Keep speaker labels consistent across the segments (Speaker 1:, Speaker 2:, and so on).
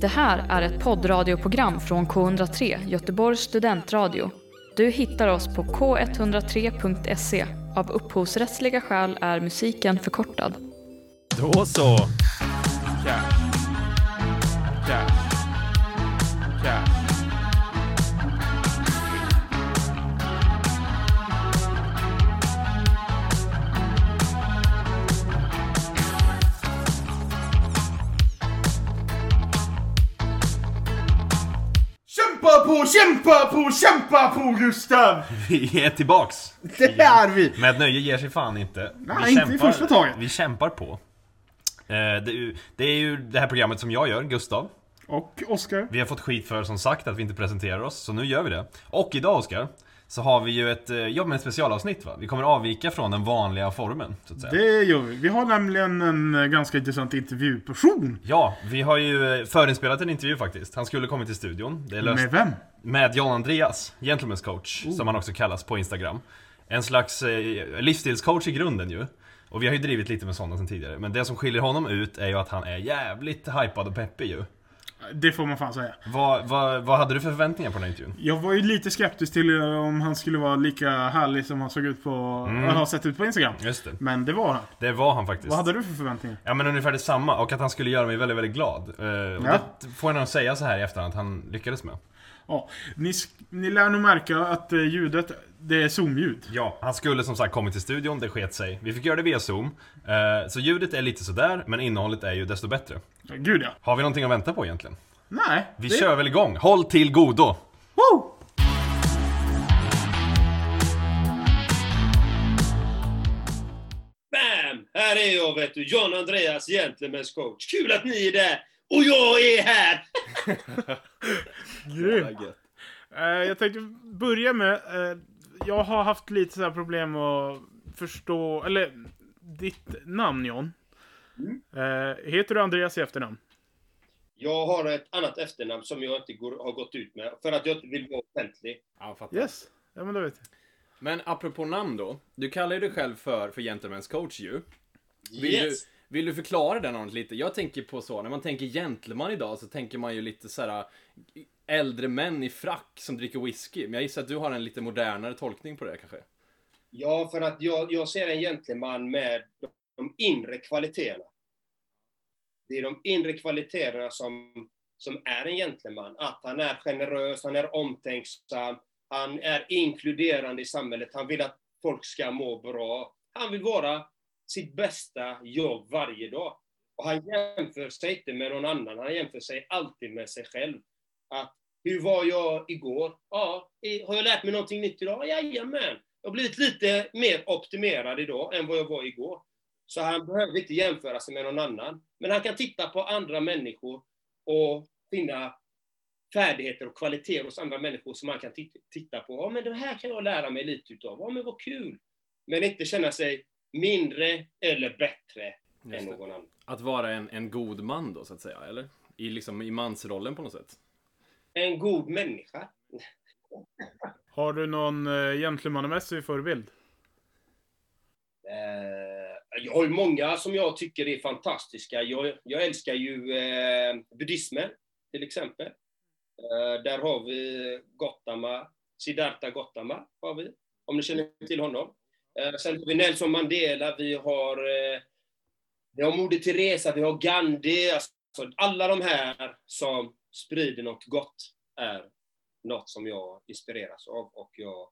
Speaker 1: Det här är ett poddradioprogram från K103, Göteborgs studentradio. Du hittar oss på k103.se. Av upphovsrättsliga skäl är musiken förkortad.
Speaker 2: Då så. Cash. Cash. Cash.
Speaker 3: Kämpa på, kämpa på, Gustav!
Speaker 2: Vi är tillbaks.
Speaker 3: Det är vi!
Speaker 2: Med nöje ger sig fan inte.
Speaker 3: Nej,
Speaker 2: vi
Speaker 3: inte i första taget.
Speaker 2: Vi kämpar på. Eh, det, är ju, det är ju det här programmet som jag gör, Gustav.
Speaker 3: Och Oskar.
Speaker 2: Vi har fått skit för som sagt att vi inte presenterar oss, så nu gör vi det. Och idag Oskar, så har vi ju ett, eh, jobb med ett specialavsnitt va? Vi kommer avvika från den vanliga formen, så att säga.
Speaker 3: Det gör vi. Vi har nämligen en eh, ganska intressant intervjuperson.
Speaker 2: Ja, vi har ju eh, förinspelat en intervju faktiskt. Han skulle kommit till studion. Det är löst.
Speaker 3: Med vem?
Speaker 2: Med John Andreas, Gentlemen's coach,
Speaker 3: Oh.
Speaker 2: som han också kallas på Instagram. En slags eh, livsstilscoach i grunden ju. Och vi har ju drivit lite med sådana sen tidigare. Men det som skiljer honom ut är ju att han är jävligt hypad och peppig ju.
Speaker 3: Det får man fan säga.
Speaker 2: Vad, vad, vad hade du för förväntningar på den här intervjun?
Speaker 3: Jag var ju lite skeptisk till eh, om han skulle vara lika härlig som han såg ut på,
Speaker 2: Mm.
Speaker 3: har sett ut på Instagram.
Speaker 2: Just det.
Speaker 3: Men det var han.
Speaker 2: Det var han faktiskt.
Speaker 3: Vad hade du för förväntningar?
Speaker 2: Ja men ungefär detsamma, och att han skulle göra mig väldigt, väldigt glad. Eh, och
Speaker 3: Ja.
Speaker 2: Det får jag nog säga så här i efterhand att han lyckades med.
Speaker 3: Ja, ni, ni lär nog märka att eh, ljudet, det är zoom-ljud.
Speaker 2: Ja, han skulle som sagt kommit till studion, det sket sig. Vi fick göra det via zoom. Eh, så ljudet är lite sådär, men innehållet är ju desto bättre.
Speaker 3: Gud ja.
Speaker 2: Har vi någonting att vänta på egentligen?
Speaker 3: Nej.
Speaker 2: Vi
Speaker 3: det...
Speaker 2: kör väl igång. Håll till godo!
Speaker 3: Woo!
Speaker 4: Bam! Här är jag vet du, John Andreas, Gentlemen's coach. Kul att ni är där! Och jag är här!
Speaker 3: Grymt. Eh, jag tänkte börja med, eh, jag har haft lite så här problem att förstå, eller ditt namn John. Eh, heter du Andreas i efternamn?
Speaker 4: Jag har ett annat efternamn som jag inte går, har gått ut med, för att jag inte vill vara offentlig.
Speaker 5: Ja, fattar.
Speaker 3: Yes. Ja men då vet jag.
Speaker 5: Men apropå namn då. Du kallar ju dig själv för, för Gentlemen's coach ju. Vill,
Speaker 4: Yes!
Speaker 5: du, vill du förklara den något lite? Jag tänker på så, när man tänker gentleman idag så tänker man ju lite så här eh, äldre män i frack som dricker whisky. Men jag gissar att du har en lite modernare tolkning på det kanske?
Speaker 4: Ja, för att jag, jag ser en gentleman med de inre kvaliteterna. Det är de inre kvaliteterna som, som är en gentleman. Att han är generös, han är omtänksam, han är inkluderande i samhället, han vill att folk ska må bra. Han vill vara sitt bästa jag varje dag. Och han jämför sig inte med någon annan, han jämför sig alltid med sig själv. Att, hur var jag igår? Ja, har jag lärt mig någonting nytt idag? Jajamän! Jag har blivit lite mer optimerad idag än vad jag var igår. Så han behöver inte jämföra sig med någon annan. Men han kan titta på andra människor och finna färdigheter och kvaliteter hos andra människor som han kan titta på. Ja, men det här kan jag lära mig lite utav. Ja, men vad kul! Men inte känna sig mindre eller bättre än
Speaker 5: Just det.
Speaker 4: någon annan.
Speaker 5: Att vara en, en god man då, så att säga, eller? I, liksom, I mansrollen på något sätt.
Speaker 4: En god människa.
Speaker 3: Har du någon uh, gentlemannamässig förebild?
Speaker 4: Eh, jag har ju många som jag tycker är fantastiska. Jag, jag älskar ju eh, buddhismen, till exempel. Eh, där har vi Gautama, Siddhartha Gautama, har vi, om ni känner till honom. Eh, sen har vi Nelson Mandela, vi har, eh, vi har Moder Teresa, vi har Gandhi. Alltså, alla de här som sprider något gott är något som jag inspireras av och jag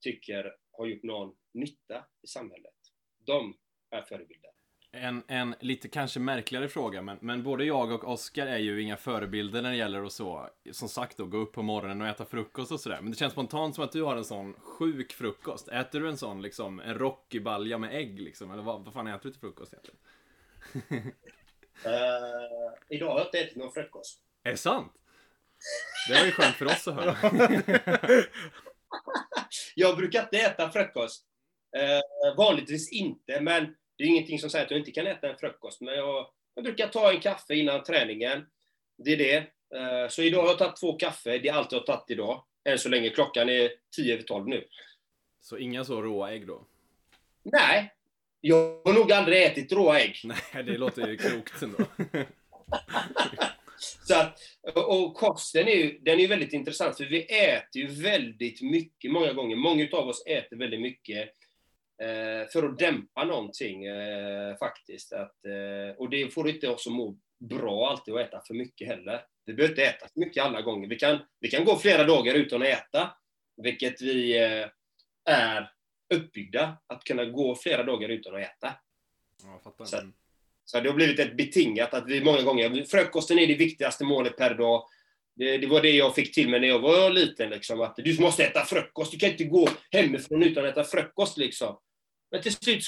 Speaker 4: tycker har gjort någon nytta i samhället. De är förebilder.
Speaker 5: En, en lite kanske märkligare fråga, men, men både jag och Oskar är ju inga förebilder när det gäller att så, som sagt då, gå upp på morgonen och äta frukost och sådär. Men det känns spontant som att du har en sån sjuk frukost. Äter du en sån liksom, en Rocky-balja med ägg liksom? Eller vad, vad fan äter du till frukost egentligen?
Speaker 4: Uh, idag har jag inte ätit någon frukost.
Speaker 5: Är det sant? Det var ju skönt för oss att höra.
Speaker 4: Jag brukar inte äta frukost. Eh, vanligtvis inte, men det är ingenting som säger att jag inte kan äta en frukost. Men jag, jag brukar ta en kaffe innan träningen. Det är det. Eh, så idag har jag tagit två kaffe. Det är allt jag har tagit idag. Än så länge. Klockan är 10 över 12 nu.
Speaker 5: Så inga så råa ägg då?
Speaker 4: Nej, jag har nog aldrig ätit råa ägg.
Speaker 5: Nej, det låter ju klokt ändå.
Speaker 4: Så att, och kosten är ju, den är ju väldigt intressant, för vi äter ju väldigt mycket, många gånger. Många av oss äter väldigt mycket för att dämpa någonting, eh, faktiskt. Att, eh, och det får inte oss att må bra alltid att äta för mycket heller. Vi behöver inte äta för mycket alla gånger. Vi kan, vi kan gå flera dagar utan att äta, vilket vi eh, är uppbyggda, att kunna gå flera dagar utan att äta.
Speaker 5: Ja.
Speaker 4: Så-
Speaker 5: Mm.
Speaker 4: Så det har blivit ett betingat att vi många gånger, frukosten är det viktigaste målet per dag. Det, det var det jag fick till mig när jag var liten, liksom, att du måste äta frukost, du kan inte gå hemifrån utan att äta frukost. Liksom. Men till slut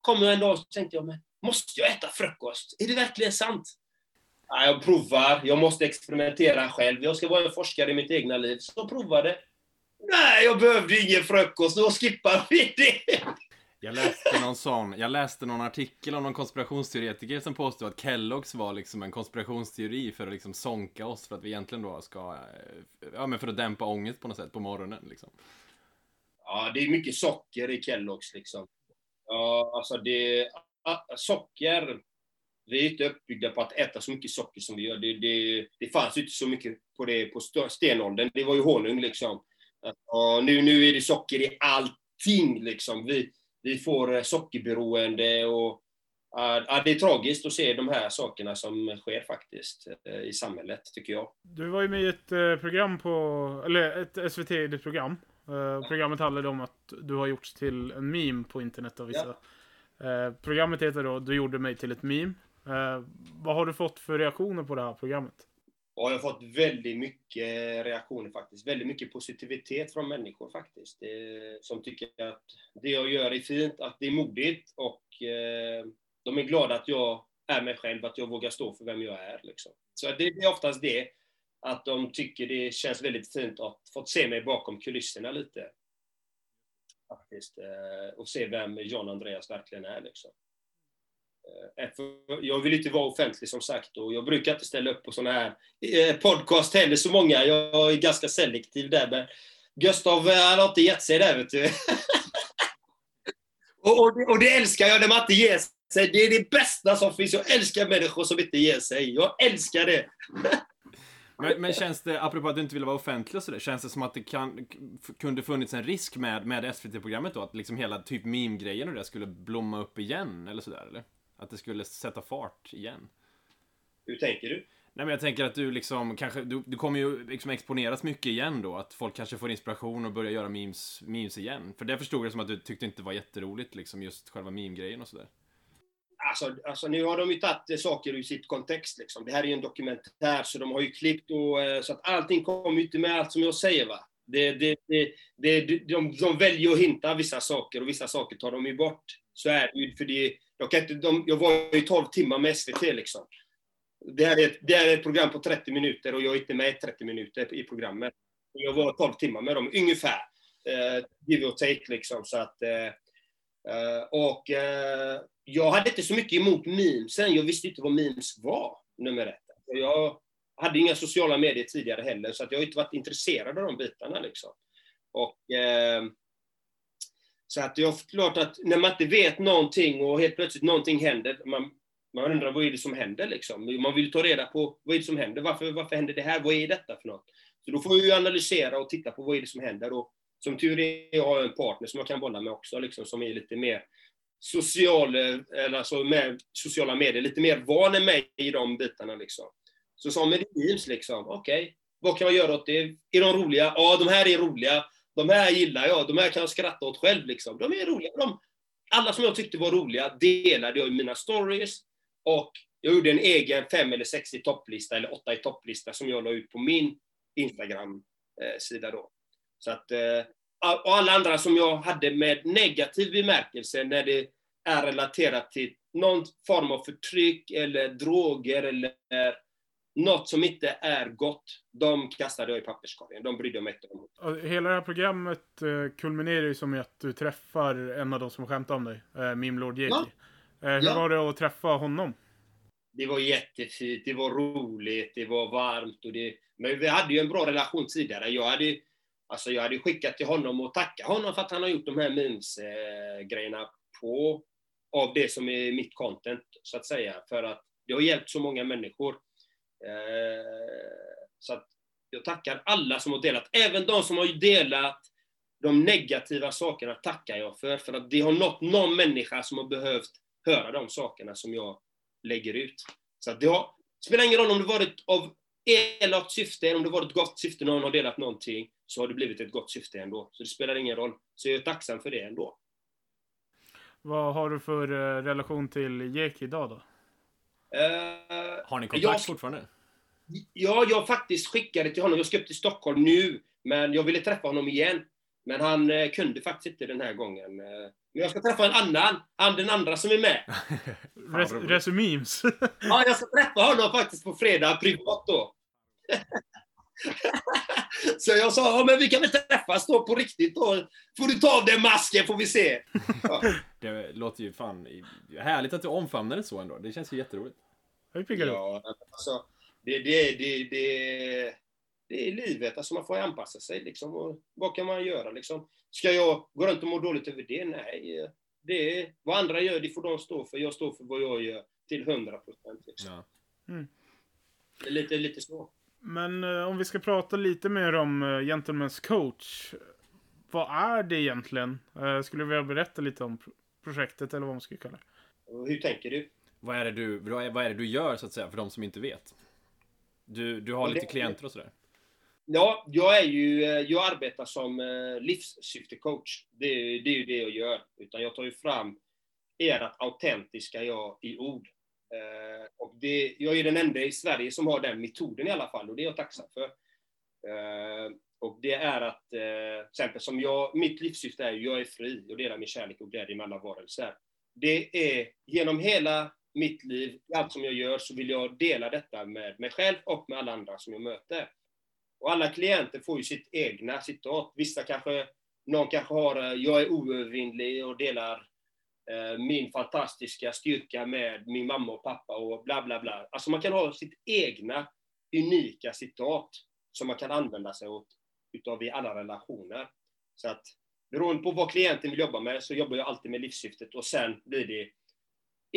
Speaker 4: kom jag en dag och tänkte jag, men måste jag äta frukost? Är det verkligen sant? Ja, jag provar, jag måste experimentera själv, jag ska vara en forskare i mitt egna liv. Så jag provade. Nej, jag behövde ingen frukost, då skippar vi det.
Speaker 5: Jag läste någon sån, jag läste någon artikel om någon konspirationsteoretiker som påstod att Kellogg's var liksom en konspirationsteori för att liksom sonka oss för att vi egentligen då ska, eh, ja men för att dämpa ångest på något sätt på morgonen liksom.
Speaker 4: Ja, det är mycket socker i Kellogg's liksom. Ja, alltså det... Ah, socker... Vi är inte uppbyggda på att äta så mycket socker som vi gör. Det, det, det fanns ju inte så mycket på det på stenåldern. Det var ju honung liksom. Och nu, nu är det socker i allting liksom. Vi, vi får eh, sockerberoende och... ja, det är tragiskt att se de här sakerna som sker faktiskt eh, i samhället, tycker jag.
Speaker 3: Du var ju med i ett eh, program på, eller ett SVT-program. Uh, programmet handlade om att du har gjorts till en meme på internet av vissa. Eh, programmet heter då Du gjorde mig till ett meme. Eh, vad har du fått för reaktioner på det här programmet?
Speaker 4: Och jag har fått väldigt mycket reaktioner faktiskt. Väldigt mycket positivitet från människor faktiskt. Som tycker att det jag gör är fint, att det är modigt och eh, de är glada att jag är mig själv, att jag vågar stå för vem jag är. Liksom. Så det är oftast det, att de tycker det känns väldigt fint att fått se mig bakom kulisserna lite. Faktiskt. Eh, och se vem John Andreas verkligen är. Liksom. Eh, eh, jag vill inte vara offentlig som sagt och jag brukar inte ställa upp på sådana här podcast heller så många. Jag är ganska selektiv där men Gustav han har inte gett sig där vet du. och, och, det, och det älskar jag när man inte ger sig. Det är det bästa som finns. Jag älskar människor som inte ger sig. Jag älskar det.
Speaker 5: Men, men känns det, apropå att du inte vill vara offentlig och sådär, känns det som att det kan, kunde funnits en risk med, med SVT-programmet då? Att liksom hela typ meme-grejen och det skulle blomma upp igen eller sådär eller? Att det skulle sätta fart igen?
Speaker 4: Hur tänker du?
Speaker 5: Nej men jag tänker att du liksom kanske, du, du kommer ju liksom exponeras mycket igen då, att folk kanske får inspiration och börjar göra memes, memes igen. För det förstod jag som att du tyckte inte var jätteroligt liksom, just själva meme-grejen och sådär.
Speaker 4: Alltså, alltså nu har de ju tagit eh, saker ur sitt kontext. Liksom. Det här är ju en dokumentär, så de har ju klippt och, eh, så att allting kommer ju inte med allt som jag säger. Va? Det, det, det, det, de, de väljer att hinta vissa saker och vissa saker tar de ju bort. Så är det ju, för det, jag, kan inte, de, jag var ju 12 timmar med SVT liksom. Det här, är ett, det här är ett program på 30 minuter och jag är inte med 30 minuter i programmet. Jag var 12 timmar med dem, ungefär. Eh, give or take liksom. Så att, eh, eh, och eh, jag hade inte så mycket emot memesen. Jag visste inte vad memes var, nummer ett. Jag hade inga sociala medier tidigare heller, så att jag har inte varit intresserad av de bitarna. Liksom. Och, eh, så att jag klart att när man inte vet någonting och helt plötsligt någonting händer, man, man undrar vad är det som händer liksom. Man vill ta reda på vad är det som händer, varför, varför händer det här, vad är detta för något? Så då får jag analysera och titta på vad är det som händer. Och som tur är jag har jag en partner som jag kan bolla med också, liksom, som är lite mer social, eller alltså med sociala medier, lite mer van än mig i de bitarna. Liksom. Så sa med memes, liksom, okej, vad kan jag göra åt det? Är de roliga? Ja, de här är roliga. De här gillar jag. De här kan jag skratta åt själv. Liksom. De är roliga. De, alla som jag tyckte var roliga delade jag i mina stories. Och jag gjorde en egen fem eller sex i topplista, eller åtta i topplista, som jag la ut på min Instagram-sida eh, då. Så att, eh, och alla andra som jag hade med negativ bemärkelse när det är relaterat till någon form av förtryck eller droger eller något som inte är gott, de kastade jag i papperskorgen. De jag mig inte om.
Speaker 3: Hela det här programmet eh, kulminerar ju som i att du träffar en av de som skämtar om dig, eh, Meme Lord Yeti.
Speaker 4: Ja.
Speaker 3: Eh, hur
Speaker 4: Ja.
Speaker 3: var det att träffa honom?
Speaker 4: Det var jättefint, det var roligt, det var varmt. Och det... Men vi hade ju en bra relation tidigare. Jag hade, alltså jag hade skickat till honom och tacka honom för att han har gjort de här memes-grejerna på, av det som är mitt content, så att säga. För att det har hjälpt så många människor. Eh, så att jag tackar alla som har delat. Även de som har delat de negativa sakerna tackar jag för. För att det har nått någon människa som har behövt höra de sakerna som jag lägger ut. Så att det har, spelar ingen roll om det varit av elakt syfte, eller om det varit gott syfte, någon har delat någonting, så har det blivit ett gott syfte ändå. Så det spelar ingen roll. Så jag är tacksam för det ändå.
Speaker 3: Vad har du för eh, relation till Jek idag då?
Speaker 4: Uh,
Speaker 5: Har ni kontakt
Speaker 4: jag,
Speaker 5: fortfarande?
Speaker 4: Ja, jag faktiskt skickade till honom. Jag ska upp till Stockholm nu, men jag ville träffa honom igen. Men han eh, kunde faktiskt inte den här gången. Eh, men jag ska träffa en annan. Han den andra som är med.
Speaker 3: Res
Speaker 5: roligt.
Speaker 3: Resumemes.
Speaker 4: Ja, jag ska träffa honom faktiskt på fredag privat då. Så jag sa, ja, men vi kan väl träffas då på riktigt då. Får du ta av dig masken får vi se. Ja.
Speaker 5: Det låter ju fan härligt att du omfamnar det så ändå. Det känns ju jätteroligt.
Speaker 4: Ja, alltså, det, det, det, det, det är livet. Alltså, man får anpassa sig. Liksom, och vad kan man göra? Liksom? Ska jag gå runt och må dåligt över det? Nej. Det är, vad andra gör, det får de stå för. Jag står för vad jag gör till 100 procent. Liksom.
Speaker 5: Ja.
Speaker 4: Det är lite, lite så.
Speaker 3: Men eh, om vi ska prata lite mer om uh, Gentlemen's coach. Vad är det egentligen? Eh, skulle du vilja berätta lite om pro- projektet eller vad man ska kalla det?
Speaker 4: Hur tänker du?
Speaker 5: Vad är, det du, vad är vad är det du gör så att säga, för de som inte vet? Du, du har
Speaker 4: Ja,
Speaker 5: lite
Speaker 4: det-
Speaker 5: klienter och sådär?
Speaker 4: Ja, jag är ju, eh, jag arbetar som eh, livssyftecoach. Det, är- det är ju det jag gör. Utan jag tar ju fram ert autentiska jag i ord. Eh, och det, jag är den enda i Sverige som har den metoden i alla fall, och det är jag tacksam för. Eh, och det är att, eh, exempel som jag, mitt livssyfte är ju, jag är fri och delar min kärlek och glädje med alla varelser. Det är genom hela mitt liv, allt som jag gör, så vill jag dela detta med mig själv och med alla andra som jag möter. Och alla klienter får ju sitt egna citat. Vissa kanske, någon kanske har eh, jag är oövervinnlig och delar Eh, min fantastiska styrka med min mamma och pappa och bla bla bla. Alltså man kan ha sitt egna unika citat som man kan använda sig åt utav i alla relationer. Så att beroende på vad klienten vill jobba med så jobbar jag alltid med livssyftet och sen blir det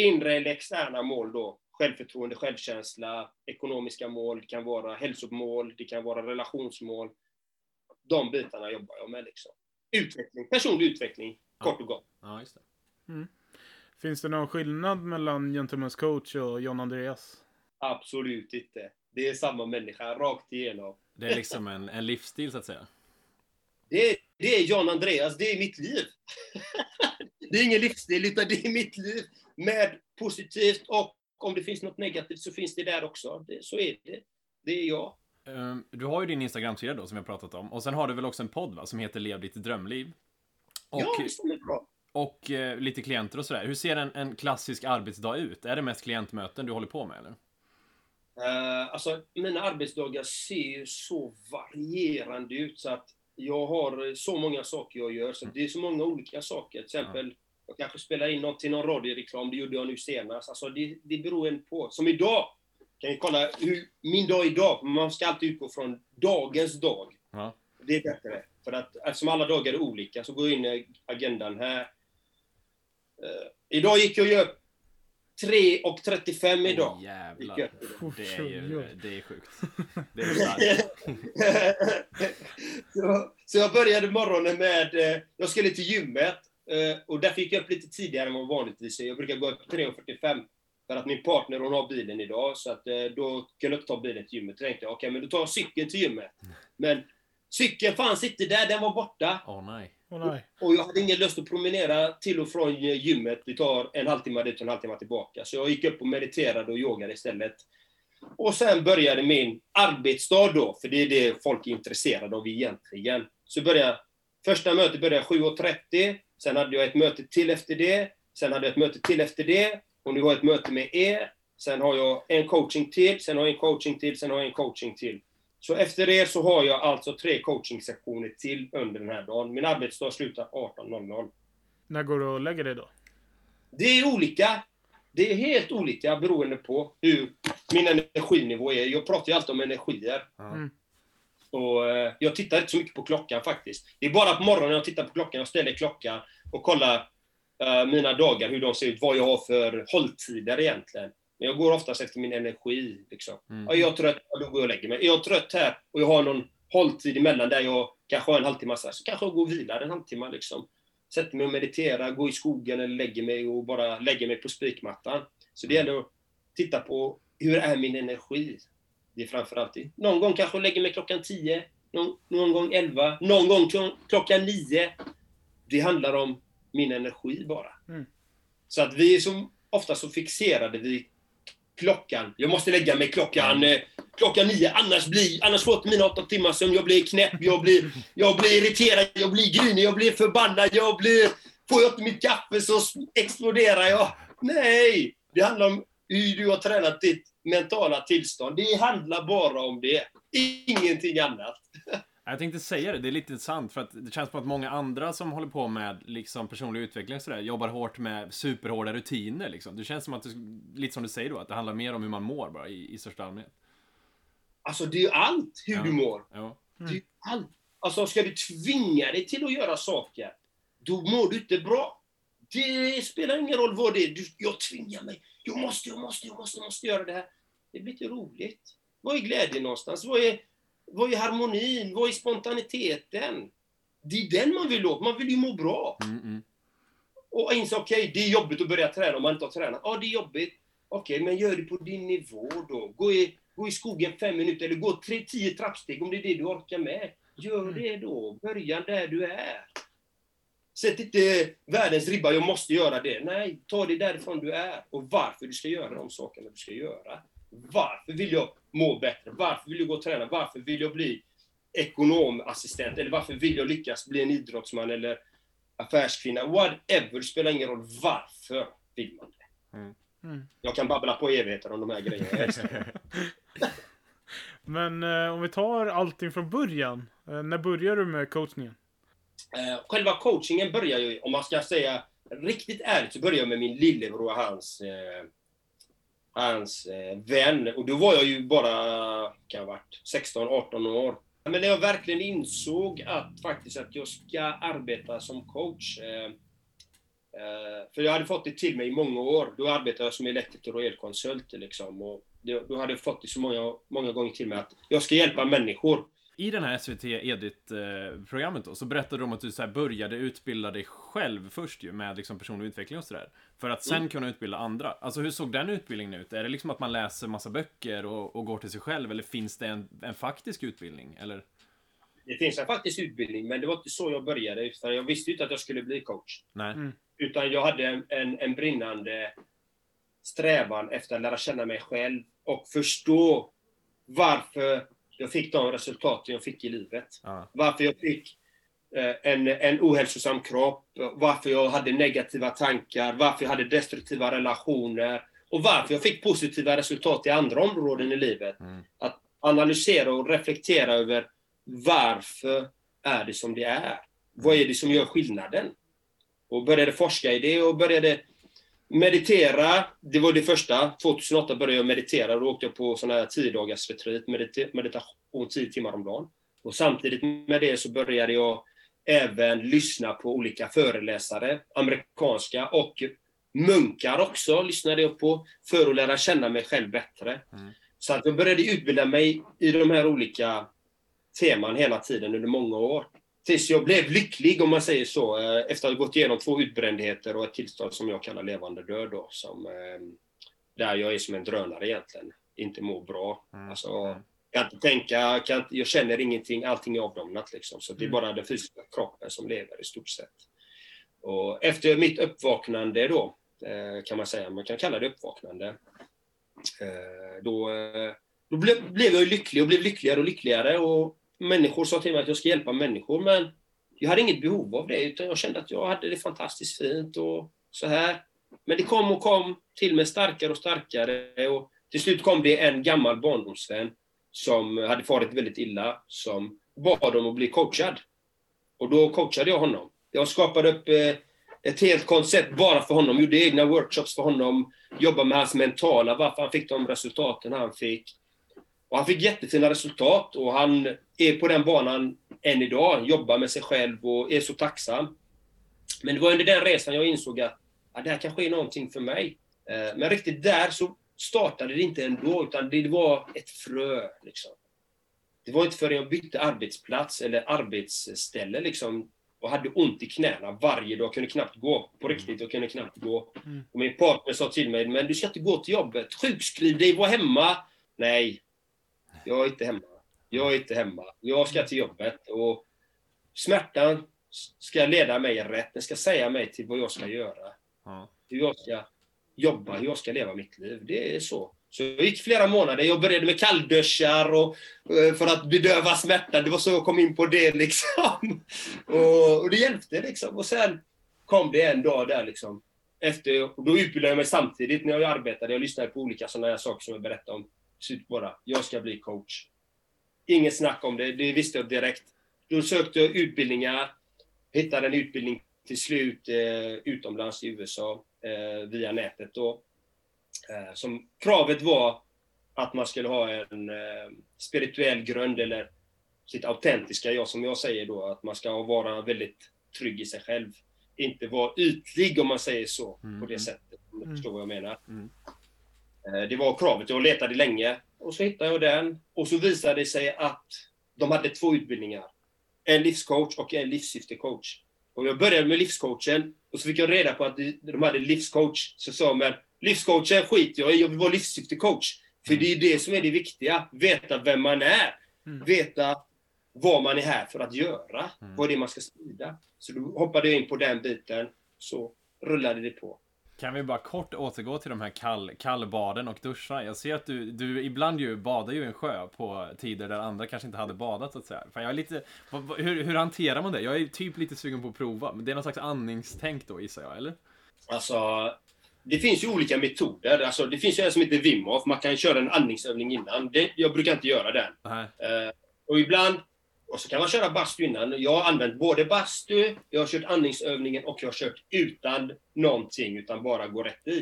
Speaker 4: inre eller externa mål då. Självförtroende, självkänsla, ekonomiska mål, det kan vara hälsomål, det kan vara relationsmål. De bitarna jobbar jag med liksom. Utveckling, personlig utveckling, kort och gott.
Speaker 5: Ja, just det.
Speaker 3: Finns det någon skillnad mellan Gentlemen's coach och John Andreas?
Speaker 4: Absolut inte. Det är samma människa, rakt igenom.
Speaker 5: Det är liksom en, en livsstil så att säga.
Speaker 4: Det är, det är Jan Andreas, det är mitt liv. det är ingen livsstil, utan det är mitt liv. Med positivt och om det finns något negativt så finns det där också. Det, så är det. Det är jag.
Speaker 5: Ehm, Du har ju din Instagram-sida då som vi har pratat om. Och sen har du väl också en podd va, som heter Lev ditt drömliv. Och,
Speaker 4: Ja, det stämmer bra.
Speaker 5: Och eh, lite klienter och sådär. Hur ser en, en klassisk arbetsdag ut? Är det mest klientmöten du håller på med eller?
Speaker 4: Uh, alltså, mina arbetsdagar ser ju så varierande ut så att jag har så många saker jag gör. Så det är så många olika saker. Till exempel, jag kanske spelar in något till någon radioreklam. Det gjorde jag nu senast. Alltså, det, det beror en på. Som idag. Kan ni kolla hur min dag idag. Man ska alltid utgå från dagens dag.
Speaker 5: Ja.
Speaker 4: Det är bättre. För att eftersom alla dagar är olika så går jag in i agendan här. Eh, idag gick jag ju upp 3.35 idag.
Speaker 5: Åh, jävlar.
Speaker 4: Gick jag upp.
Speaker 5: Det är ju, det är sjukt. Det är
Speaker 4: så, så jag började morgonen med, eh, jag skulle till gymmet eh, och därför gick jag upp lite tidigare än vad vanligtvis. Jag brukar gå upp 3.45 för att min partner hon har bilen idag så att då kunde jag inte ta bilen till gymmet. Då tänkte jag, okej men då tar jag cykeln till gymmet. Men cykeln fanns inte där, den var borta.
Speaker 5: Åh nej.
Speaker 3: Oh, nej.
Speaker 4: Och jag hade ingen lust att promenera till och från gymmet. Det tar en halvtimme dit och en halvtimme tillbaka. Så jag gick upp och mediterade och yogade istället. Och sen började min arbetsdag då, för det är det folk är intresserade av egentligen. Så började, första mötet började 7.30, sen hade jag ett möte till efter det, sen hade jag ett möte till efter det, och nu har jag ett möte med er, sen har jag en coaching till, sen har jag en coaching till, sen har jag en coaching till. Så efter er så har jag alltså tre coachingsektioner till under den här dagen. Min arbetsdag slutar 18.00.
Speaker 3: När går du och lägger dig då?
Speaker 4: Det är olika. Det är helt olika beroende på hur min energinivå är. Jag pratar ju alltid om energier.
Speaker 3: Mm.
Speaker 4: Och, eh, jag tittar inte så mycket på klockan faktiskt. Det är bara på morgonen jag tittar på klockan. Jag ställer klockan och kollar eh, mina dagar, hur de ser ut, vad jag har för hålltider egentligen. Men jag går oftast efter min energi. Liksom.
Speaker 5: Mm.
Speaker 4: Ja, jag är trött, ja, då går jag och lägger mig. Är jag trött här och jag har någon hålltid emellan där jag kanske har en halvtimme, så kanske jag går och vilar en halvtimme. Liksom. Sätter mig och mediterar, går i skogen eller lägger mig och bara lägger mig på spikmattan. Så det gäller att titta på hur är min energi? Det är framförallt det. Någon gång kanske jag lägger mig klockan 10, någon, någon gång 11, någon gång kl- klockan 9. Det handlar om min energi bara.
Speaker 3: Mm.
Speaker 4: Så att vi är så ofta så fixerade vid klockan. Jag måste lägga mig klockan, eh, klockan nio, annars, blir, annars får jag inte mina åtta timmar sömn. Jag blir knäpp, jag blir, jag blir irriterad, jag blir grinig, jag blir förbannad, jag blir... Får jag inte mitt kaffe så exploderar jag. Nej! Det handlar om hur du har tränat ditt mentala tillstånd. Det handlar bara om det. Ingenting annat.
Speaker 5: Jag tänkte säga det, det är lite sant för att det känns som att många andra som håller på med liksom personlig utveckling och sådär jobbar hårt med superhårda rutiner liksom. Det känns som att, det, lite som du säger då, att det handlar mer om hur man mår bara i, i största allmänhet.
Speaker 4: Alltså det är ju allt hur
Speaker 5: Ja.
Speaker 4: du mår.
Speaker 5: Ja.
Speaker 4: Det är allt. Alltså ska du tvinga dig till att göra saker, då mår du inte bra. Det spelar ingen roll vad det är. Du, jag tvingar mig. Jag måste, jag måste, jag måste, jag måste göra det här. Det blir inte roligt. Vad är glädjen någonstans? Vad är, vad är harmonin? Vad är spontaniteten? Det är den man vill åt. Man vill ju må bra.
Speaker 5: Mm, mm.
Speaker 4: Och inse, okej, det är jobbigt att börja träna om man inte har tränat. Ja, det är jobbigt. Okej, men gör det på din nivå då. Gå i, gå i skogen fem minuter, eller gå tre, tio trappsteg om det är det du orkar med. Gör det då. Börja där du är. Sätt inte världens ribba, jag måste göra det. Nej, ta det därifrån du är. Och varför du ska göra de sakerna du ska göra. Varför vill jag må bättre? Varför vill jag gå och träna? Varför vill jag bli ekonomassistent? Eller varför vill jag lyckas bli en idrottsman eller affärskvinna? Whatever, det spelar ingen roll varför vill man det.
Speaker 5: Mm.
Speaker 3: Mm.
Speaker 4: Jag kan babbla på evigheter om de här grejerna.
Speaker 3: Men eh, om vi tar allting från början. Eh, när börjar du med coachningen?
Speaker 4: Eh, själva coachingen börjar ju, om man ska säga riktigt ärligt, så börjar jag med min lillebror och hans, eh, hans eh, vän. Och då var jag ju bara, kan ha varit 16-18 år. Men när jag verkligen insåg att faktiskt att jag ska arbeta som coach. Eh, eh, för jag hade fått det till mig i många år. Då arbetade jag som elektriker och elkonsult liksom. Och då hade jag fått det så många, många gånger till mig att jag ska hjälpa människor.
Speaker 5: I den här SVT Edit-programmet då, så berättade du om att du så här började utbilda dig själv först ju, med liksom personlig utveckling och sådär. För att sen
Speaker 4: Mm.
Speaker 5: kunna utbilda andra. Alltså hur såg den utbildningen ut? Är det liksom att man läser massa böcker och, och går till sig själv, eller finns det en, en faktisk utbildning? Eller?
Speaker 4: Det finns en faktisk utbildning, men det var inte så jag började. För jag visste ju inte att jag skulle bli coach.
Speaker 5: Nej.
Speaker 3: Mm.
Speaker 4: Utan jag hade en, en, en brinnande strävan efter att lära känna mig själv och förstå varför jag fick de resultaten jag fick i livet.
Speaker 5: Ja.
Speaker 4: Varför jag fick eh, en, en ohälsosam kropp, varför jag hade negativa tankar, varför jag hade destruktiva relationer och varför jag fick positiva resultat i andra områden i livet.
Speaker 5: Mm.
Speaker 4: Att analysera och reflektera över varför är det som det är? Vad är det som gör skillnaden? Och började forska i det och började meditera. Det var det första. 2008 började jag meditera. Då åkte jag på sån här 10 dagars retreat, medita- meditation 10 timmar om dagen. Och samtidigt med det så började jag även lyssna på olika föreläsare, amerikanska och munkar också lyssnade jag på för att lära känna mig själv bättre.
Speaker 5: Mm.
Speaker 4: Så att jag började utbilda mig i de här olika teman hela tiden under många år. Tills jag blev lycklig, om man säger så, eh, efter att ha gått igenom två utbrändheter och ett tillstånd som jag kallar levande död då, som, eh, där jag är som en drönare egentligen, inte mår bra.
Speaker 5: Mm.
Speaker 4: Alltså,
Speaker 5: Mm.
Speaker 4: kan inte tänka, kan inte, jag känner ingenting, allting är avdomnat liksom. Så det är
Speaker 3: Mm.
Speaker 4: bara den fysiska kroppen som lever i stort sett. Och efter mitt uppvaknande då, eh, kan man säga, man kan kalla det uppvaknande, då, då blev, blev jag lycklig och blev lyckligare och lyckligare. Och människor sa till mig att jag ska hjälpa människor, men jag hade inget behov av det, utan jag kände att jag hade det fantastiskt fint och så här. Men det kom och kom till mig starkare och starkare och till slut kom det en gammal barndomsvän som hade farit väldigt illa, som bad om att bli coachad. Och då coachade jag honom. Jag skapade upp eh, ett helt koncept bara för honom, gjorde egna workshops för honom, jobbade med hans mentala, varför han fick de resultaten han fick. Och han fick jättefina resultat och han är på den banan än idag, jobbar med sig själv och är så tacksam. Men det var under den resan jag insåg att ja, det här kanske är någonting för mig. Eh, Men riktigt där så, startade det inte ändå, utan det var ett frö. Liksom. Det var inte förrän jag bytte arbetsplats eller arbetsställe liksom, och hade ont i knäna varje dag, kunde knappt gå. På riktigt, jag kunde knappt gå.
Speaker 3: Mm.
Speaker 4: Och min partner sa till mig, men du ska inte gå till jobbet. Sjukskriv dig, var hemma. Nej, jag är inte hemma. Jag är inte hemma. Jag ska till jobbet. Och smärtan ska leda mig rätt. Den ska säga mig till vad jag ska göra.
Speaker 5: Ja.
Speaker 4: Hur jag ska jobba, hur jag ska leva mitt liv. Det är så. Så jag gick flera månader. Jag började med kallduschar och, eh, för att bedöva smärtan. Det var så jag kom in på det liksom. Och, och det hjälpte liksom. Och sen kom det en dag där liksom. Efter, och då utbildade jag mig samtidigt när jag arbetade. Jag lyssnade på olika sådana här saker som jag berättade om. Slut bara. Jag ska bli coach. Inget snack om det. Det visste jag direkt. Då sökte jag utbildningar. Hittade en utbildning till slut eh, utomlands i USA eh, via nätet. Då. Eh, som kravet var att man skulle ha en eh, spirituell grund eller sitt autentiska jag, som jag säger då, att man ska vara väldigt trygg i sig själv. Inte vara ytlig om man säger så, på
Speaker 5: Mm.
Speaker 4: det sättet. Om du
Speaker 3: Mm.
Speaker 4: förstår vad jag menar.
Speaker 5: Mm.
Speaker 4: Eh, Det var kravet. Jag letade länge. Och så hittade jag den. Och så visade det sig att de hade två utbildningar. En livscoach och en livssyftecoach. Och jag började med livscoachen. Och så fick jag reda på att de de hade livscoach. Så sa men livscoachen skiter jag i. Jag vill vara livssyftecoach. För det är det som är det viktiga. Veta vem man är.
Speaker 3: Mm.
Speaker 4: Veta vad man är här för att göra.
Speaker 5: Mm.
Speaker 4: Vad det är man ska sprida. Så då hoppade jag in på den biten. Så rullade det på.
Speaker 5: Kan vi bara kort återgå till de här kall, kallbaden och duscharna? Jag ser att du, du ibland ju badar ju i en sjö på tider där andra kanske inte hade badat så att säga. Fan, jag är lite, hur, hur hanterar man det? Jag är typ lite sugen på att prova. Men det är någon slags andningstänk då gissar jag, eller?
Speaker 4: Alltså, det finns ju olika metoder. Alltså, det finns ju en som heter Wim Hof. Man kan köra en andningsövning innan. Det, jag brukar inte göra den. Eh, och ibland, och så kan man köra bastu innan. Jag har använt både bastu, jag har kört andningsövningen och jag har kört utan någonting, utan bara gå rätt i.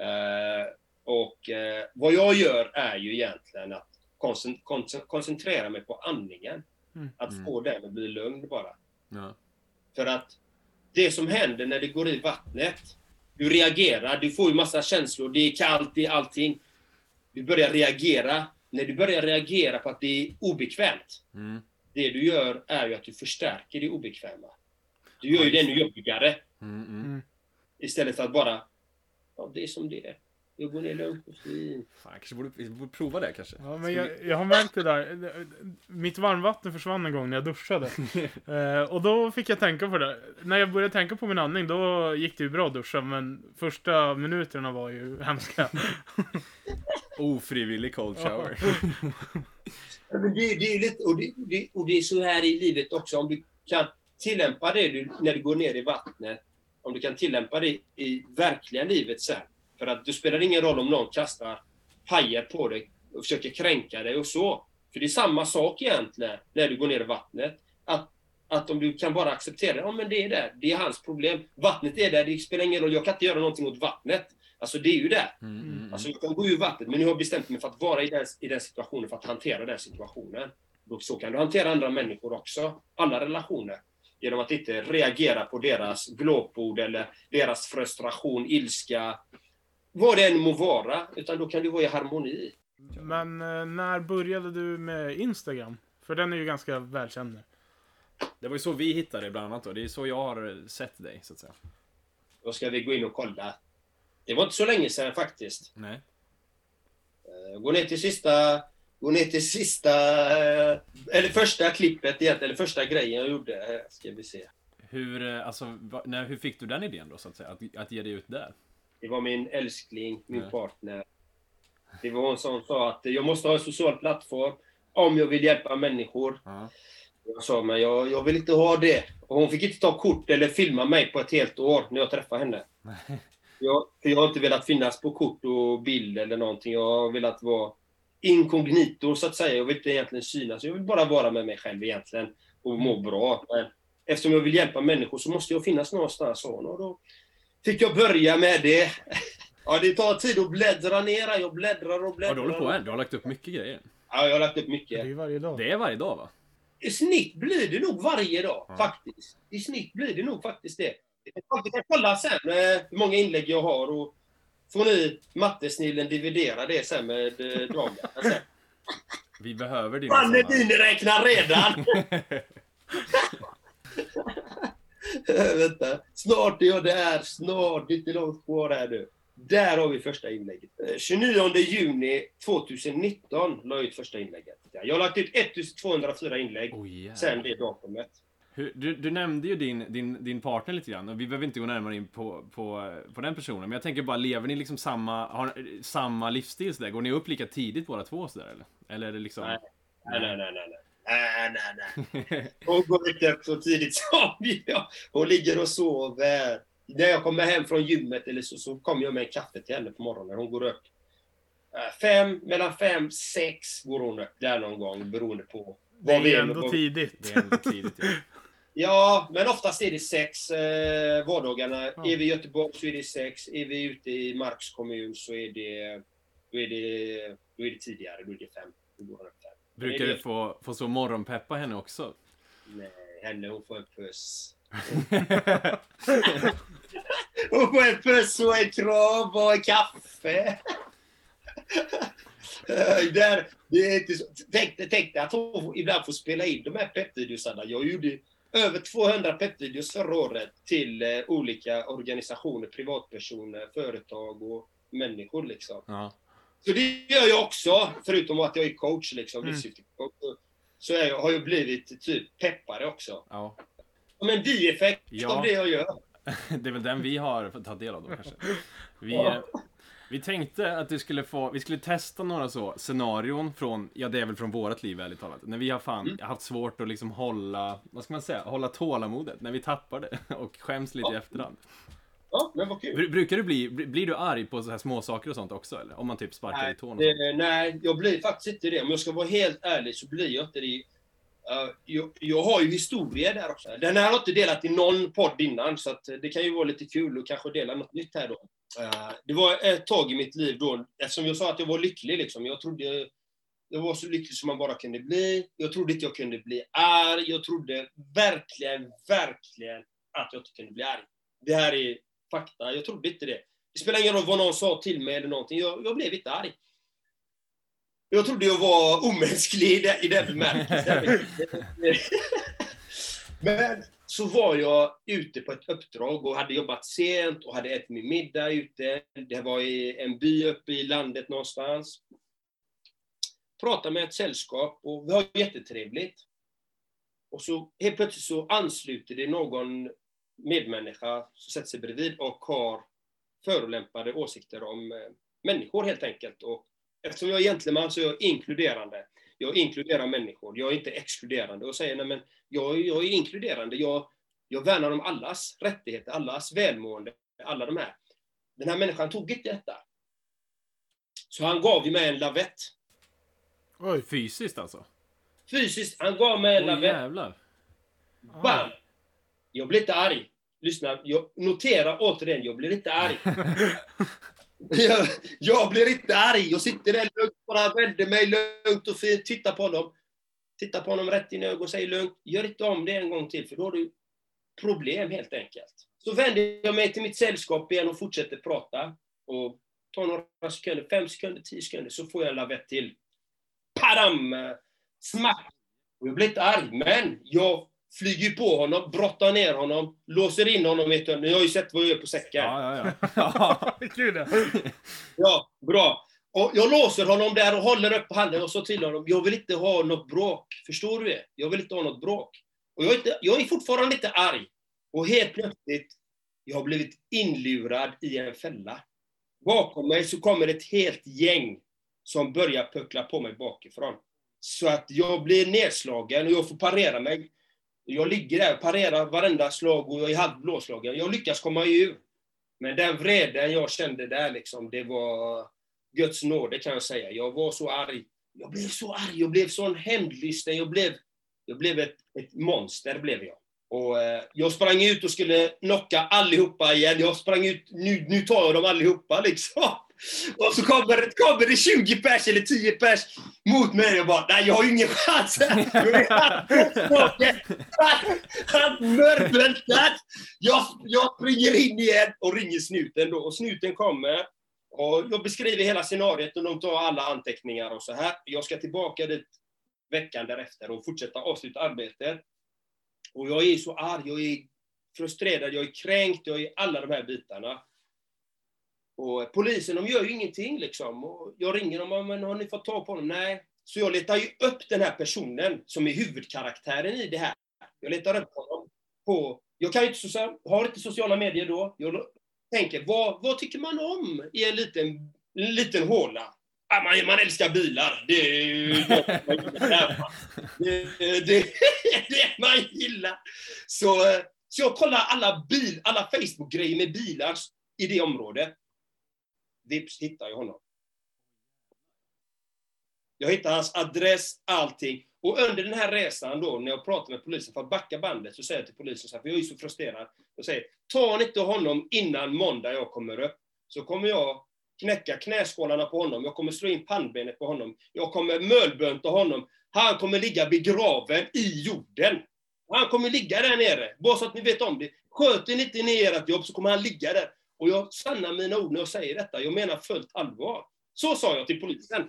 Speaker 4: Eh, och eh, vad jag gör är ju egentligen att koncent- koncent- koncentrera mig på andningen.
Speaker 3: Mm.
Speaker 4: Att
Speaker 5: Mm.
Speaker 4: få den att bli lugn bara.
Speaker 5: Ja.
Speaker 4: För att det som händer när det går i vattnet, du reagerar, du får ju massa känslor, det är kallt, det är allting. Du börjar reagera. När du börjar reagera på att det är obekvämt,
Speaker 5: Mm.
Speaker 4: Det du gör är ju att du förstärker det obekväma. Du gör ju det ännu jobbigare
Speaker 5: Mm, mm.
Speaker 3: Mm.
Speaker 4: istället för att bara, ja det är som det är. Jag går ner lugnt och fint.
Speaker 5: Fan, kanske borde, vi borde prova det kanske.
Speaker 3: Ja, men jag, jag har märkt det där. Mitt varmvatten försvann en gång när jag duschade. Eh, och då fick jag tänka på det. När jag började tänka på min andning, då gick det ju bra att duscha. Men första minuterna var ju hemska.
Speaker 5: Ofrivillig cold shower.
Speaker 4: Ja, men det, det är lite, och, det, det, och det är så här i livet också, om du kan tillämpa det du, när du går ner i vattnet, om du kan tillämpa det i verkliga livet sen. För att det spelar ingen roll om någon kastar pajer på dig och försöker kränka dig och så. För det är samma sak egentligen när du går ner i vattnet. Att, att om du kan bara acceptera, det, ja men det är där, det är hans problem. Vattnet är där, det spelar ingen roll, jag kan inte göra någonting åt vattnet. Alltså det är ju där.
Speaker 5: Mm, mm, mm.
Speaker 4: Alltså jag kan gå ur vattnet, men nu har jag bestämt mig för att vara i den, i den situationen, för att hantera den situationen. Och så kan du hantera andra människor också, alla relationer. Genom att inte reagera på deras glåpord eller deras frustration, ilska, vad det än må vara, utan då kan du vara i harmoni.
Speaker 3: Men eh, när började du med Instagram? För den är ju ganska välkänd nu.
Speaker 5: Det var ju så vi hittade det bland annat då. Det är så jag har sett dig, så att säga.
Speaker 4: Då ska vi gå in och kolla. Det var inte så länge sedan faktiskt.
Speaker 5: Nej.
Speaker 4: Eh, Gå ner till sista, gå ner till sista, eh, eller första klippet egentligen, eller första grejen jag gjorde. Här Ska vi se.
Speaker 5: Hur, eh, alltså, när, hur fick du den idén då, så att säga? Att, att ge dig ut där?
Speaker 4: Det var min älskling, min
Speaker 5: Nej.
Speaker 4: partner. Det var hon som sa att jag måste ha en social plattform om jag vill hjälpa människor.
Speaker 5: Ja.
Speaker 4: Jag sa, men jag, jag vill inte ha det. Och hon fick inte ta kort eller filma mig på ett helt år när jag träffade henne. Jag, för jag har inte velat finnas på kort och bild eller någonting. Jag har velat vara inkognito, så att säga. Jag vill inte egentligen synas. Jag vill bara vara med mig själv egentligen och må bra. Men eftersom jag vill hjälpa människor så måste jag finnas någonstans. Och då fick jag börja med det. Ja, det tar tid att bläddra ner. Jag bläddrar och
Speaker 5: Har
Speaker 4: bläddrar.
Speaker 5: du hållit på än? Du har lagt upp mycket grejer.
Speaker 4: Ja, jag har lagt upp
Speaker 3: Det är
Speaker 4: mycket.
Speaker 3: varje dag.
Speaker 5: Det är varje dag va?
Speaker 4: I snitt blir det nog varje dag,
Speaker 5: Ja.
Speaker 4: faktiskt. I snitt blir det nog faktiskt det. Vi kan kolla sen eh, hur många inlägg jag har och får ni mattesnillen dividera det sen med eh, Dragan. Alltså,
Speaker 5: Vi behöver din
Speaker 4: Fan,
Speaker 5: såna.
Speaker 4: miniräknar redan! Vänta. Snart är jag där, snart. Det är inte långt kvar här nu. Där har vi första inlägget. Eh, 29 juni 2019 la jag ut första inlägget. Jag har lagt ut 1204 inlägg
Speaker 5: Oh, yeah.
Speaker 4: sen det datumet.
Speaker 5: Hur, du, du nämnde ju din, din, din partner lite grann och vi behöver inte gå närmare in på, på, på den personen. Men jag tänker bara, lever ni liksom samma, har, samma livsstil sådär? Går ni upp lika tidigt båda två sådär eller? Eller är det liksom...
Speaker 4: Nej. Nej, nej, nej, nej. Nej, nej, nej. Hon går inte upp så tidigt som jag. Hon ligger och sover. När jag kommer hem från gymmet eller så, så kommer jag med en kaffe till henne på morgonen. Hon går upp. eh, Fem, mellan fem, sex går hon upp där någon gång beroende på
Speaker 3: Det
Speaker 4: vad vi
Speaker 3: är
Speaker 4: är
Speaker 3: ändå tidigt.
Speaker 5: Det är ändå tidigt ja.
Speaker 4: Ja, men oftast är det sex eh, vardagarna.
Speaker 3: Ja.
Speaker 4: Är vi i Göteborg så är det sex. Är vi ute i Marks kommun så är det, då är det, då är det tidigare. Då är det fem. Då går fem.
Speaker 5: Brukar du få, få så morgonpeppa henne också?
Speaker 4: Nej, henne hon får en puss. Hon får en puss och en kram och en kaffe. Eh, Där, det är inte så. Tänk, tänk dig att hon ibland får spela in de här peppvideosarna. Jag gjorde över 200 peppvideos förra året till eh, olika organisationer, privatpersoner, företag och människor. Liksom.
Speaker 5: Ja.
Speaker 4: Så det gör jag också, förutom att jag är coach, liksom,
Speaker 3: Mm.
Speaker 4: Så jag, har jag blivit typ peppare också.
Speaker 5: ja.
Speaker 4: Som en bieffekt
Speaker 5: Ja.
Speaker 4: av det jag gör.
Speaker 5: Det är väl den vi har fått ta del av då kanske. Vi,
Speaker 4: Ja.
Speaker 5: Vi tänkte att du skulle få, vi skulle testa några så scenarion från, ja det är väl från vårat liv ärligt talat. När vi har fan
Speaker 4: Mm.
Speaker 5: haft svårt att liksom hålla, vad ska man säga, hålla tålamodet. När vi tappar det och skäms lite i
Speaker 4: Ja.
Speaker 5: efterhand.
Speaker 4: Ja, men vad kul.
Speaker 5: Bru- Brukar du bli, blir du arg på så här små saker och sånt också eller? Om man typ sparkar i
Speaker 4: Nej,
Speaker 5: tån sånt.
Speaker 4: det, nej, jag blir faktiskt inte det. Om jag ska vara helt ärlig så blir jag inte det. Uh, jag, jag har ju historia där också. Den här har jag inte delat i någon podd innan, så det kan ju vara lite kul att kanske dela något nytt här då. Eh, det var ett tag i mitt liv då, eftersom jag sa att jag var lycklig liksom. Jag trodde jag var så lycklig som man bara kunde bli. Jag trodde inte jag kunde bli arg. Jag trodde verkligen, verkligen att jag inte kunde bli arg. Det här är fakta. Jag trodde inte det. Det spelar ingen roll vad någon sa till mig eller någonting. Jag, jag blev inte arg. Jag trodde jag var omänsklig i den, i den bemärkelsen. Men så var jag ute på ett uppdrag och hade jobbat sent och hade ätit min middag ute. Det var i en by uppe i landet någonstans. Pratade med ett sällskap och vi har jättetrevligt. Och så helt plötsligt så ansluter det någon medmänniska som sätter sig bredvid och har förolämpade åsikter om eh, människor helt enkelt. Och eftersom jag är gentleman så är jag inkluderande. Jag inkluderar människor, jag är inte exkluderande och säger nej men jag, jag är inkluderande, jag, jag värnar om allas rättigheter, allas välmående, alla de här. Den här människan tog inte detta. Så han gav ju mig en lavett.
Speaker 3: Oj.
Speaker 5: Fysiskt alltså?
Speaker 4: Fysiskt, han gav mig en
Speaker 5: Åh
Speaker 4: lavett.
Speaker 5: jävlar.
Speaker 4: Bam! Jag blir inte arg. Lyssna, jag noterar återigen, jag blir inte arg. jag, jag blir inte arg. Jag sitter där lugnt, bara vänder mig lugnt och fint, tittar på honom. Tittar på honom rätt in i ögonen och säger lugnt, gör inte om det en gång till, för då har du problem helt enkelt. Så vänder jag mig till mitt sällskap igen och fortsätter prata. Och tar några sekunder, fem sekunder, tio sekunder, så får jag en lavett till. Padam! Smack! Och jag blir inte arg, men jag flyger på honom, brottar ner honom, låser in honom i ett hörn. Ni har ju sett vad jag gör på säcken.
Speaker 5: Ja, ja, ja.
Speaker 3: Kul ja.
Speaker 4: Bra. Och jag låser honom där och håller upp handen och så till honom. Jag vill inte ha något bråk. Förstår du det? Jag vill inte ha något bråk. Och jag är, inte, jag är fortfarande inte arg. Och helt plötsligt, jag har blivit inlurad i en fälla. Bakom mig så kommer ett helt gäng som börjar puckla på mig bakifrån. Så att jag blir nedslagen och jag får parera mig. Jag ligger där och parerar varenda slag och jag är halvt blåslagen. Jag lyckas komma ur. Men den vreden jag kände där, liksom, det var Guds nåde kan jag säga. Jag var så arg. Jag blev så arg, jag blev sån hämndlysten. Jag blev, jag blev ett, ett monster, blev jag. Och, eh, jag sprang ut och skulle knocka allihopa igen. Jag sprang ut, nu, nu tar jag dem allihopa liksom. Och så kommer, kommer det 20 pers eller 10 pers mot mig och bara, nej jag har ju ingen chans. Han- mörkvältat. Jag, jag springer in igen och ringer snuten då. Och snuten kommer Och jag beskriver hela scenariot och de tar alla anteckningar och så här. Jag ska tillbaka dit veckan därefter och fortsätta avsluta arbetet. Och jag är så arg, jag är frustrerad, jag är kränkt, jag är alla de här bitarna. Och polisen, de gör ju ingenting liksom. Och jag ringer dem, men har ni fått tag på honom? Nej. Så jag letar ju upp den här personen som är huvudkaraktären i det här. Jag letar upp honom på... Jag kan inte, har inte sociala medier då. Jag tänker, vad, vad tycker man om i en liten, en liten håla? Man, man älskar bilar. Det, är ju... det, det, det man gillar. Så, så jag kollar alla, bil, alla Facebook-grejer med bilar i det området. Vips hittar jag honom. Jag hittar hans adress, allting. Och under den här resan då, när jag pratar med polisen, för att backa bandet, så säger jag till polisen så här, för jag är så frustrerad. Jag säger, ta inte honom innan måndag jag kommer upp. Så kommer jag knäcka knäskålarna på honom, jag kommer slå in pannbenet på honom, jag kommer mölbönta honom. Han kommer ligga begraven i jorden. Han kommer ligga där nere, bara så att ni vet om det. Sköter ni inte ert jobb så kommer han ligga där. Och jag sannar mina ord när jag säger detta, jag menar fullt allvar. Så sa jag till polisen.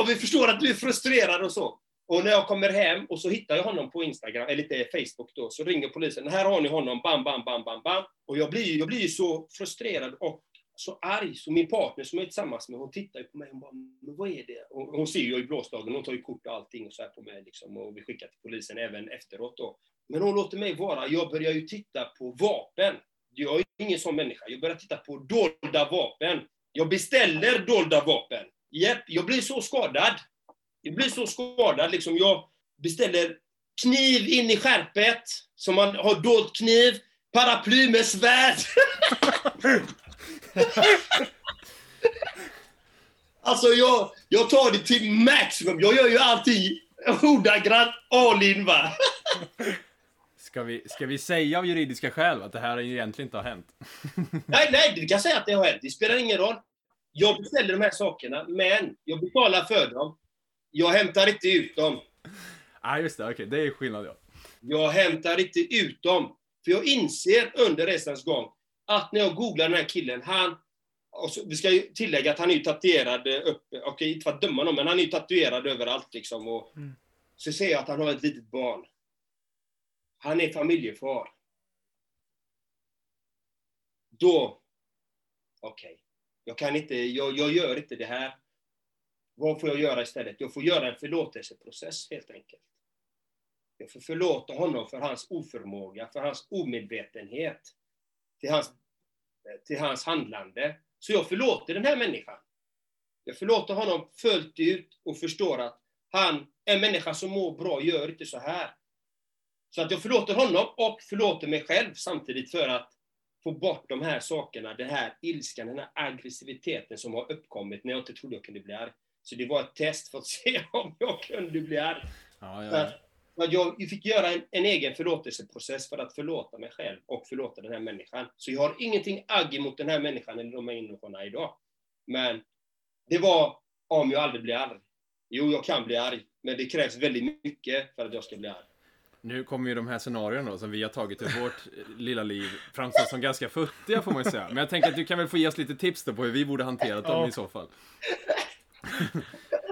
Speaker 4: Och vi förstår att du är frustrerad och så. Och när jag kommer hem och så hittar jag honom på Instagram, eller lite Facebook då, så ringer polisen. Här har ni honom, bam, bam, bam, bam, bam. Och jag blir, jag blir så frustrerad och så arg. Så min partner som jag är tillsammans med, hon tittar ju på mig och bara, men vad är det? Och hon ser ju jag i blåslagen, hon tar ju kort och allting och så här på mig liksom. Och vi skickar till polisen även efteråt då. Men hon låter mig vara. Jag börjar ju titta på vapen. Jag är ingen sån människa. Jag börjar titta på dolda vapen. Jag beställer dolda vapen. Jepp, jag blir så skadad. Jag blir så skadad liksom. Jag beställer kniv in i skärpet, som man har dolt kniv, paraply med svärd. alltså jag, jag tar det till maximum. Jag gör ju allting ordagrant all in va.
Speaker 5: Ska vi, ska vi säga av juridiska skäl att det här egentligen inte har hänt?
Speaker 4: nej, nej, du kan säga att det har hänt. Det spelar ingen roll. Jag beställer de här sakerna, men jag betalar för dem. Jag hämtar inte ut dem.
Speaker 5: Nej, ah, just det. Okej, okay. det är skillnad, ja.
Speaker 4: Jag hämtar inte ut dem. För jag inser under resans gång att när jag googlar den här killen, han... Så, vi ska ju tillägga att han är ju tatuerad upp, okej, okay, inte för att döma någon, men han är ju tatuerad överallt liksom. Och, mm. Så ser jag att han har ett litet barn. Han är familjefar. Då, okej, okay. jag kan inte, jag, jag gör inte det här. Vad får jag göra istället? Jag får göra en förlåtelseprocess helt enkelt. Jag får förlåta honom för hans oförmåga, för hans omedvetenhet, till hans, till hans handlande. Så jag förlåter den här människan. Jag förlåter honom fullt ut och förstår att han, en människa som mår bra, gör inte så här. Så att jag förlåter honom och förlåter mig själv samtidigt för att få bort de här sakerna, den här ilskan, den här aggressiviteten som har uppkommit när jag inte trodde jag kunde bli arg. Så det var ett test för att se om jag kunde bli arg. Ja, ja. Att jag fick göra en, en, egen förlåtelseprocess för att förlåta mig själv och förlåta den här människan. Så jag har ingenting agg mot den här människan eller de här människorna idag. Men det var om jag aldrig blir arg. Jo, jag kan bli arg, men det krävs väldigt mycket för att jag ska bli arg.
Speaker 5: Nu kommer ju de här scenarierna som vi har tagit i vårt lilla liv framstå som ganska futtiga får man ju säga. Men jag tänker att du kan väl få ge oss lite tips då på hur vi borde hanterat dem ja. i så fall.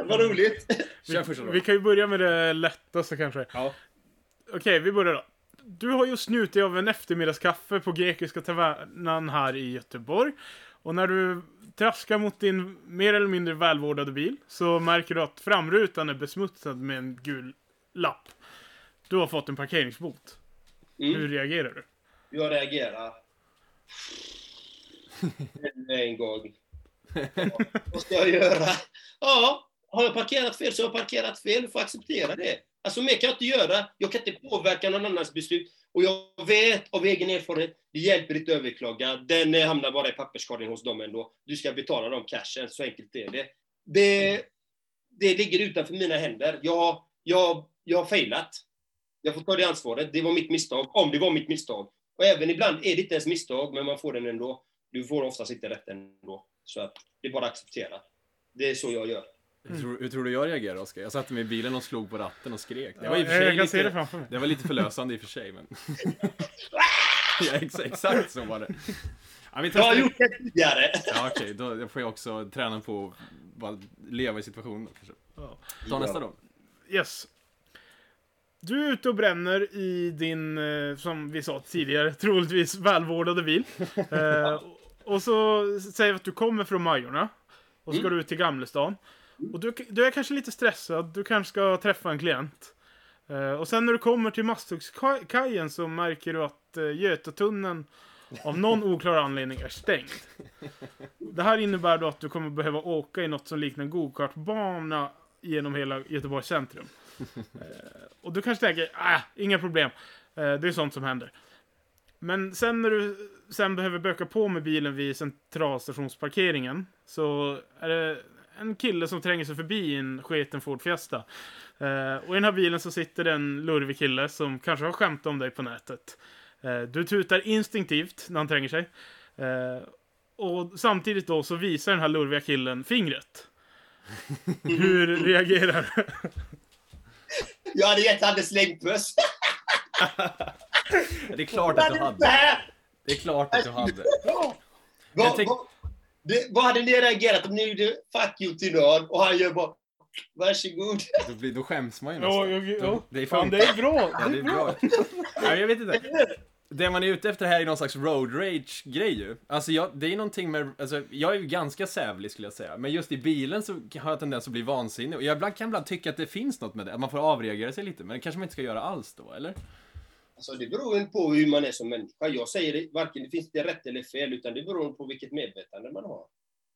Speaker 4: Vad roligt!
Speaker 3: Vi, vi kan ju börja med det lättaste kanske.
Speaker 5: Ja.
Speaker 3: Okej, okay, vi börjar då. Du har just njutit av en eftermiddagskaffe på Grekiska tavernan här i Göteborg. Och när du traskar mot din mer eller mindre välvårdade bil så märker du att framrutan är besmutsad med en gul lapp. Du har fått en parkeringsbot. Mm. Hur reagerar du?
Speaker 4: Jag reagerar. en gång. vad ska jag göra? Ja, har jag parkerat fel så har jag parkerat fel. Du får acceptera det. Alltså mer kan jag inte göra. Jag kan inte påverka någon annans beslut. Och jag vet av egen erfarenhet, det hjälper inte att överklaga. Den hamnar bara i papperskorgen hos dem ändå. Du ska betala dem cashen, så enkelt är det. Det, det ligger utanför mina händer. Jag, jag, jag har failat. Jag får ta det ansvaret. Det var mitt misstag, om det var mitt misstag. Och även ibland är det inte ens misstag, men man får den ändå. Du får oftast inte rätt ändå. Så att det är bara att acceptera. Det är så jag gör.
Speaker 5: Hur, tror, hur tror du jag reagerar Oskar? Jag satte mig i bilen och slog på ratten och skrek.
Speaker 3: Det var, i och för sig lite, det,
Speaker 5: det var lite förlösande i och för sig, men... ja, exakt, exakt så var det. Ja, vi
Speaker 4: Jag har gjort det tidigare.
Speaker 5: Ja, okej, då får jag också träna på att leva i situationen. kanske.
Speaker 3: Ja.
Speaker 5: Ta nästa då.
Speaker 3: Yes. Du är ute och bränner i din, eh, som vi sa tidigare, troligtvis välvårdade bil. Eh, och så säger vi att du kommer från Majorna. Och så ska du ut till Gamlestan. Och du, du är kanske lite stressad, du kanske ska träffa en klient. Eh, och sen när du kommer till Masthuggskajen så märker du att uh, Götatunneln av någon oklar anledning är stängd. Det här innebär då att du kommer behöva åka i något som liknar en gokartbana genom hela Göteborgs centrum. Eh, och du kanske tänker, ah, inga problem. Eh, det är sånt som händer. Men sen när du sen behöver böka på med bilen vid centralstationsparkeringen så är det en kille som tränger sig förbi i en sketen Ford Fiesta. Eh, och i den här bilen så sitter det en lurvig kille som kanske har skämt om dig på nätet. Eh, du tutar instinktivt när han tränger sig. Eh, och samtidigt då så visar den här lurviga killen fingret. Hur reagerar du?
Speaker 4: Jag hade gett han en slängpuss.
Speaker 5: Det är klart att du hade. Det är klart att du hade.
Speaker 4: Vad,
Speaker 5: tänk-
Speaker 4: vad, det, vad hade ni reagerat om ni gjorde fuck you till någon och han gör bara varsågod.
Speaker 5: Då, blir, då skäms man ju
Speaker 3: Ja,
Speaker 5: nästan.
Speaker 3: jag,
Speaker 5: Då-
Speaker 3: ja.
Speaker 5: Det är
Speaker 3: Fan,
Speaker 5: fan
Speaker 3: det är bra.
Speaker 5: Ja, det är bra. Ja, jag vet inte. Det man är ute efter här är någon slags road rage-grej ju. Alltså, jag, det är någonting med, alltså, jag är ju ganska sävlig skulle jag säga. Men just i bilen så har jag tendens att bli vansinnig. Och jag ibland, kan ibland tycka att det finns något med det, att man får avreagera sig lite. Men det kanske man inte ska göra alls då, eller?
Speaker 4: Alltså, det beror ju på hur man är som människa. Jag säger det, varken det finns det rätt eller fel, utan det beror på vilket medvetande man har.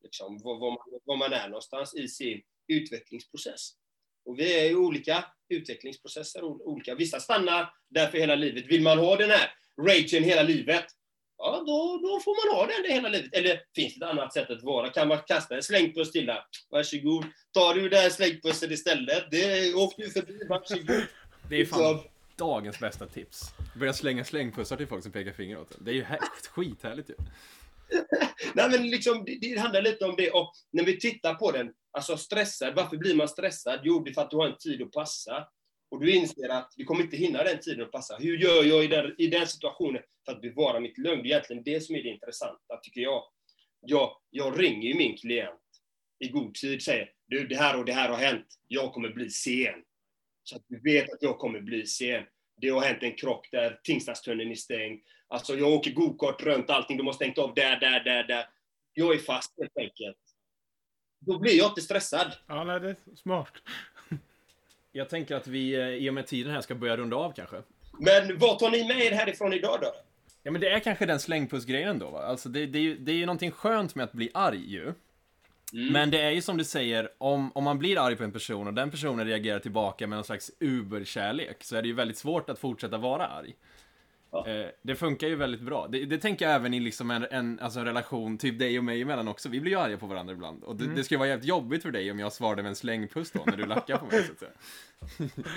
Speaker 4: Liksom, var, var, man, var man är någonstans i sin utvecklingsprocess. Och vi är i olika utvecklingsprocesser. Olika. Vissa stannar där för hela livet. Vill man ha den här ragen hela livet, ja då, då får man ha den det hela livet. Eller finns det ett annat sätt att vara? Kan man kasta en slängpuss till där? Varsågod. Tar du den slängpussen istället? Det, åk du förbi, varsågod.
Speaker 5: Det är fan dagens bästa tips. Börja slänga slängpussar till folk som pekar finger åt en. Det är ju här, skithärligt ju.
Speaker 4: Nej, men liksom, det, det handlar lite om det. Och när vi tittar på den, alltså stressad, varför blir man stressad? Jo, det är för att du har en tid att passa. Och du inser att du kommer inte hinna den tiden att passa. Hur gör jag i den, i den situationen för att bevara mitt lugn? Det är egentligen det som är det intressanta, tycker jag. Jag, jag ringer ju min klient i god tid säger du, det här och det här har hänt. Jag kommer bli sen. Så att du vet att jag kommer bli sen. Det har hänt en krock där Tingstadstunneln är stängd. Alltså jag åker gokart runt allting, de har stängt av där, där, där, där. Jag är fast helt enkelt. Då blir jag inte stressad.
Speaker 3: Ja, nej, det är smart.
Speaker 5: Jag tänker att vi eh, i och med tiden här ska börja runda av kanske.
Speaker 4: Men vad tar ni med er härifrån idag då?
Speaker 5: Ja men det är kanske den slängpussgrejen då va? Alltså det, det, är ju, det är ju någonting skönt med att bli arg ju. Men det är ju som du säger, om, om man blir arg på en person och den personen reagerar tillbaka med någon slags uberkärlek så är det ju väldigt svårt att fortsätta vara arg.
Speaker 4: Ja.
Speaker 5: Eh, det funkar ju väldigt bra. Det, det tänker jag även i liksom en, en, alltså en relation, typ dig och mig emellan också. Vi blir ju arga på varandra ibland. Och det, det skulle vara jävligt jobbigt för dig om jag svarade med en slängpuss då, när du lackar på mig så att säga.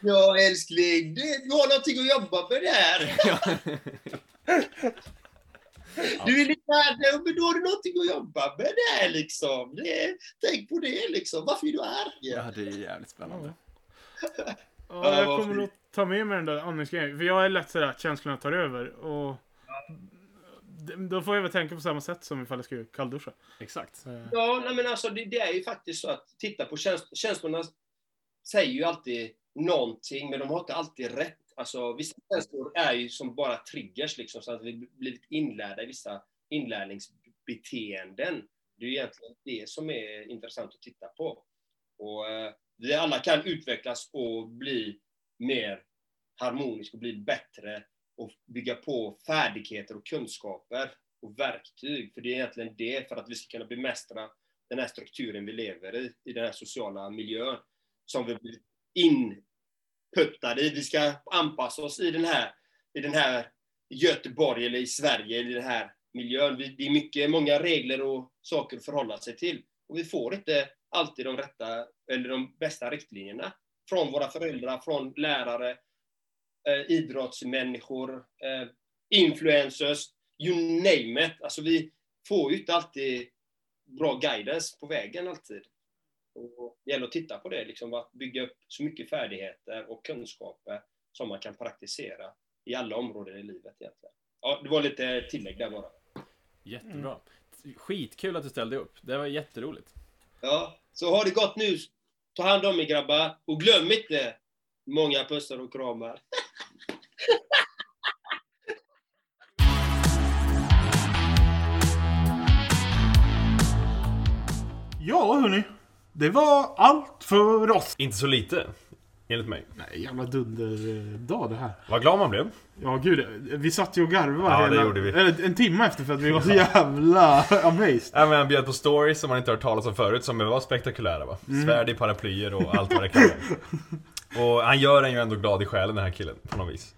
Speaker 4: Ja, älskling, det, du har någonting att jobba med där. Du är lite arg, men då har du någonting att jobba med där liksom. Det, tänk på det liksom. Varför är du arg?
Speaker 5: Ja, det är jävligt spännande.
Speaker 3: Ja,
Speaker 4: Ja,
Speaker 3: jag kommer
Speaker 4: fint.
Speaker 3: Ta med mig den där andningsgrejen. För jag är lätt sådär att känslorna tar över. Och då får jag väl tänka på samma sätt som ifall jag skulle kallduscha.
Speaker 5: Exakt.
Speaker 3: Eh,
Speaker 4: Ja, nej, men alltså det, det är ju faktiskt så att titta på käns känslorna säger ju alltid någonting, men de har inte alltid rätt. Alltså, vissa känslor är ju som bara triggers, liksom, så att vi blivit inlärda i vissa inlärningsbeteenden. Det är ju egentligen det som är intressant att titta på. Och eh, vi alla kan utvecklas och bli mer harmonisk och bli bättre och bygga på färdigheter och kunskaper och verktyg. För det är egentligen det, för att vi ska kunna bemästra den här strukturen vi lever i, i den här sociala miljön, som vi blir inputtade i. Vi ska anpassa oss i den här, i den här Göteborg eller i Sverige, i den här miljön. Vi, det är mycket, många regler och saker att förhålla sig till. Och vi får inte alltid de rätta, eller de bästa riktlinjerna från våra föräldrar, från lärare, eh, idrottsmänniskor, eh, influencers, you name it. Alltså vi får ju inte alltid bra guidance på vägen alltid. Och det gäller att titta på det, liksom, att bygga upp så mycket färdigheter och kunskaper som man kan praktisera i alla områden i livet egentligen. Ja, det var lite tillägg där bara.
Speaker 5: Jättebra. Skitkul att du ställde upp. Det var jätteroligt.
Speaker 4: Ja, så har det gått nu. Ta hand om er grabbar. Och glöm inte många pussar och kramar.
Speaker 3: Ja, hörni. Det var allt för oss.
Speaker 2: Inte så lite, enligt mig.
Speaker 3: Nej, jävla dunderdag det här.
Speaker 2: Vad glad man blev.
Speaker 3: Ja, gud. Vi satt ju och garvade
Speaker 2: Ja, det gjorde vi.
Speaker 3: Eller en timme efter för att vi var så jävla amazed.
Speaker 2: Ja, men han bjöd på stories som man inte hört talas om förut, som var spektakulära va? Svärd i paraplyer och allt vad det kan. Och han gör en ju ändå glad i själen den här killen, på något vis.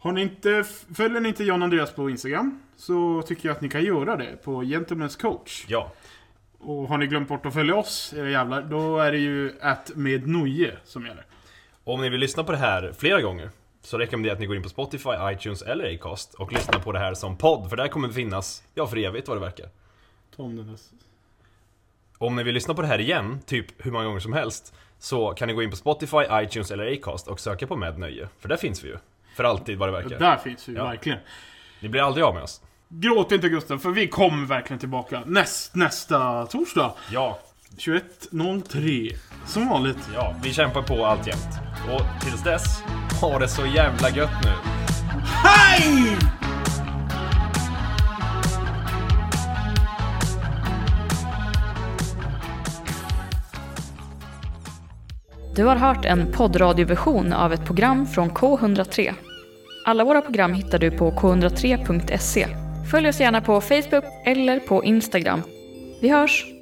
Speaker 3: Har ni inte, följer ni inte John Andreas på Instagram så tycker jag att ni kan göra det på Gentlemen's coach.
Speaker 2: Ja.
Speaker 3: Och har ni glömt bort att följa oss, era jävlar, då är det ju att med som gäller.
Speaker 2: Och om ni vill lyssna på det här flera gånger så rekommenderar jag att ni går in på Spotify, iTunes eller Acast och lyssnar på det här som podd, för där kommer det finnas, ja för evigt vad det verkar.
Speaker 3: Tom den där.
Speaker 2: Om ni vill lyssna på det här igen, typ hur många gånger som helst, så kan ni gå in på Spotify, iTunes eller Acast och söka på Med Nöje. För där finns vi ju. För alltid vad det verkar.
Speaker 3: Där finns vi
Speaker 2: Ja.
Speaker 3: verkligen.
Speaker 2: Ni blir aldrig av med oss.
Speaker 3: Gråt inte Gustav, för vi kommer verkligen tillbaka näst, nästa torsdag.
Speaker 2: Ja,
Speaker 3: 21.03. Som vanligt.
Speaker 2: ja, vi kämpar på alltjämt. Och tills dess, ha det så jävla gött nu.
Speaker 3: Hej!
Speaker 1: Du har hört en poddradioversion av ett program från K103. Alla våra program hittar du på k103.se. Följ oss gärna på Facebook eller på Instagram. Vi hörs!